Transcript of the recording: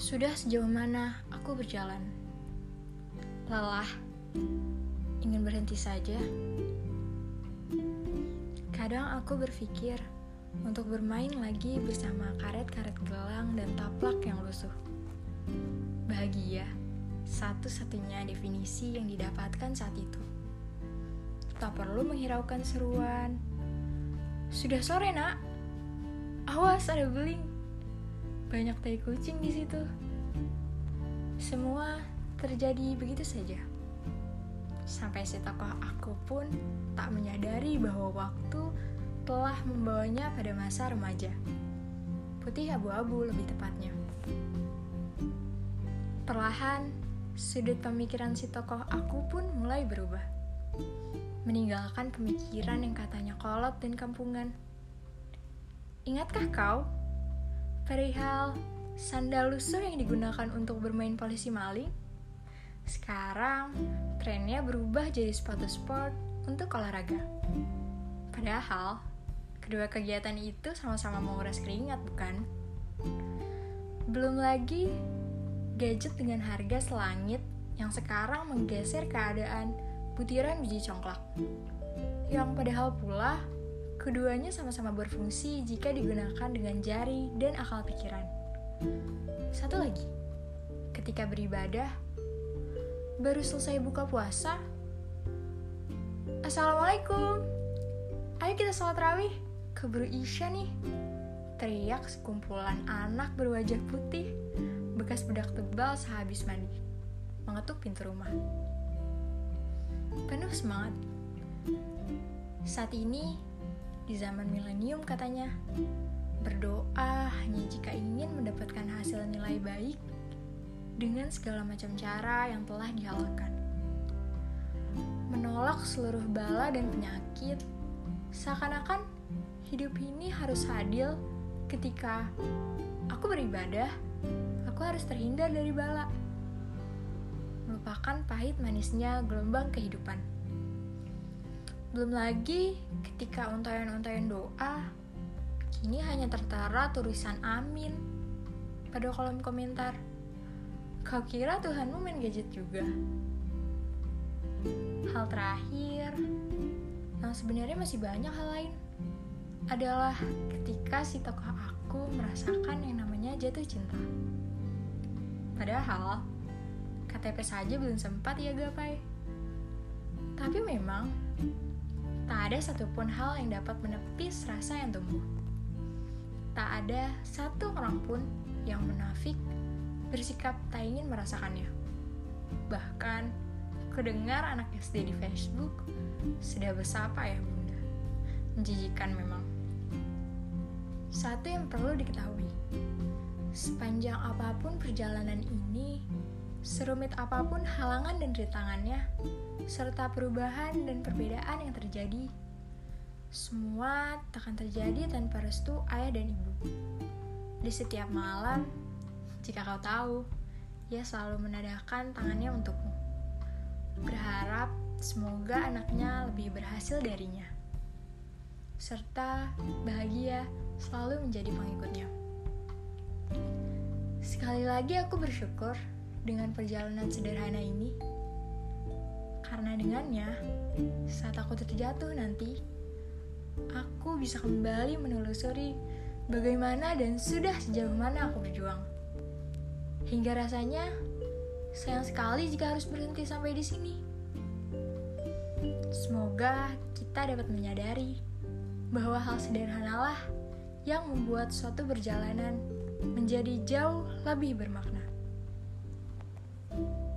Sudah sejauh mana aku berjalan? Lelah, ingin berhenti saja. Kadang aku berpikir untuk bermain lagi bersama karet-karet gelang dan taplak yang lusuh. Bahagia, satu-satunya definisi yang didapatkan saat itu. Tak perlu menghiraukan seruan. Sudah sore, nak. Awas, ada beling banyak tai kucing di situ. Semua terjadi begitu saja. Sampai si tokoh aku pun tak menyadari bahwa waktu telah membawanya pada masa remaja. Putih abu-abu lebih tepatnya. Perlahan, sudut pemikiran si tokoh aku pun mulai berubah. Meninggalkan pemikiran yang katanya kolot dan kampungan. Ingatkah kau perihal sandal lusuh yang digunakan untuk bermain polisi maling. Sekarang, trennya berubah jadi sepatu sport untuk olahraga. Padahal, kedua kegiatan itu sama-sama menguras keringat, bukan? Belum lagi gadget dengan harga selangit yang sekarang menggeser keadaan butiran biji congklak. Yang padahal pula Keduanya sama-sama berfungsi jika digunakan dengan jari dan akal pikiran. Satu lagi, ketika beribadah, baru selesai buka puasa, Assalamualaikum, ayo kita sholat rawih, keburu isya nih. Teriak sekumpulan anak berwajah putih, bekas bedak tebal sehabis mandi, mengetuk pintu rumah. Penuh semangat. Saat ini, di zaman milenium katanya. Berdoa hanya jika ingin mendapatkan hasil nilai baik dengan segala macam cara yang telah dihalalkan. Menolak seluruh bala dan penyakit, seakan-akan hidup ini harus adil ketika aku beribadah, aku harus terhindar dari bala. Melupakan pahit manisnya gelombang kehidupan. Belum lagi ketika untayan-untayan doa, kini hanya tertara tulisan amin pada kolom komentar. Kau kira Tuhanmu main gadget juga? Hal terakhir, yang sebenarnya masih banyak hal lain, adalah ketika si tokoh aku merasakan yang namanya jatuh cinta. Padahal, KTP saja belum sempat ia gapai. Tapi memang, tak ada satupun hal yang dapat menepis rasa yang tumbuh. Tak ada satu orang pun yang menafik bersikap tak ingin merasakannya. Bahkan, kedengar anak SD di Facebook sudah bersapa ya bunda. Menjijikan memang. Satu yang perlu diketahui, sepanjang apa pun perjalanan ini, serumit apa pun halangan dan rintangannya, serta perubahan dan perbedaan yang terjadi. Semua takkan terjadi tanpa restu ayah dan ibu. Di setiap malam, jika kau tahu, ia selalu menadahkan tangannya untukmu. Berharap semoga anaknya lebih berhasil darinya. Serta bahagia selalu menjadi pengikutnya. Sekali lagi aku bersyukur dengan perjalanan sederhana ini karena dengannya, saat aku terjatuh nanti, aku bisa kembali menelusuri bagaimana dan sudah sejauh mana aku berjuang. Hingga rasanya sayang sekali jika harus berhenti sampai di sini. Semoga kita dapat menyadari bahwa hal sederhanalah yang membuat suatu perjalanan menjadi jauh lebih bermakna. you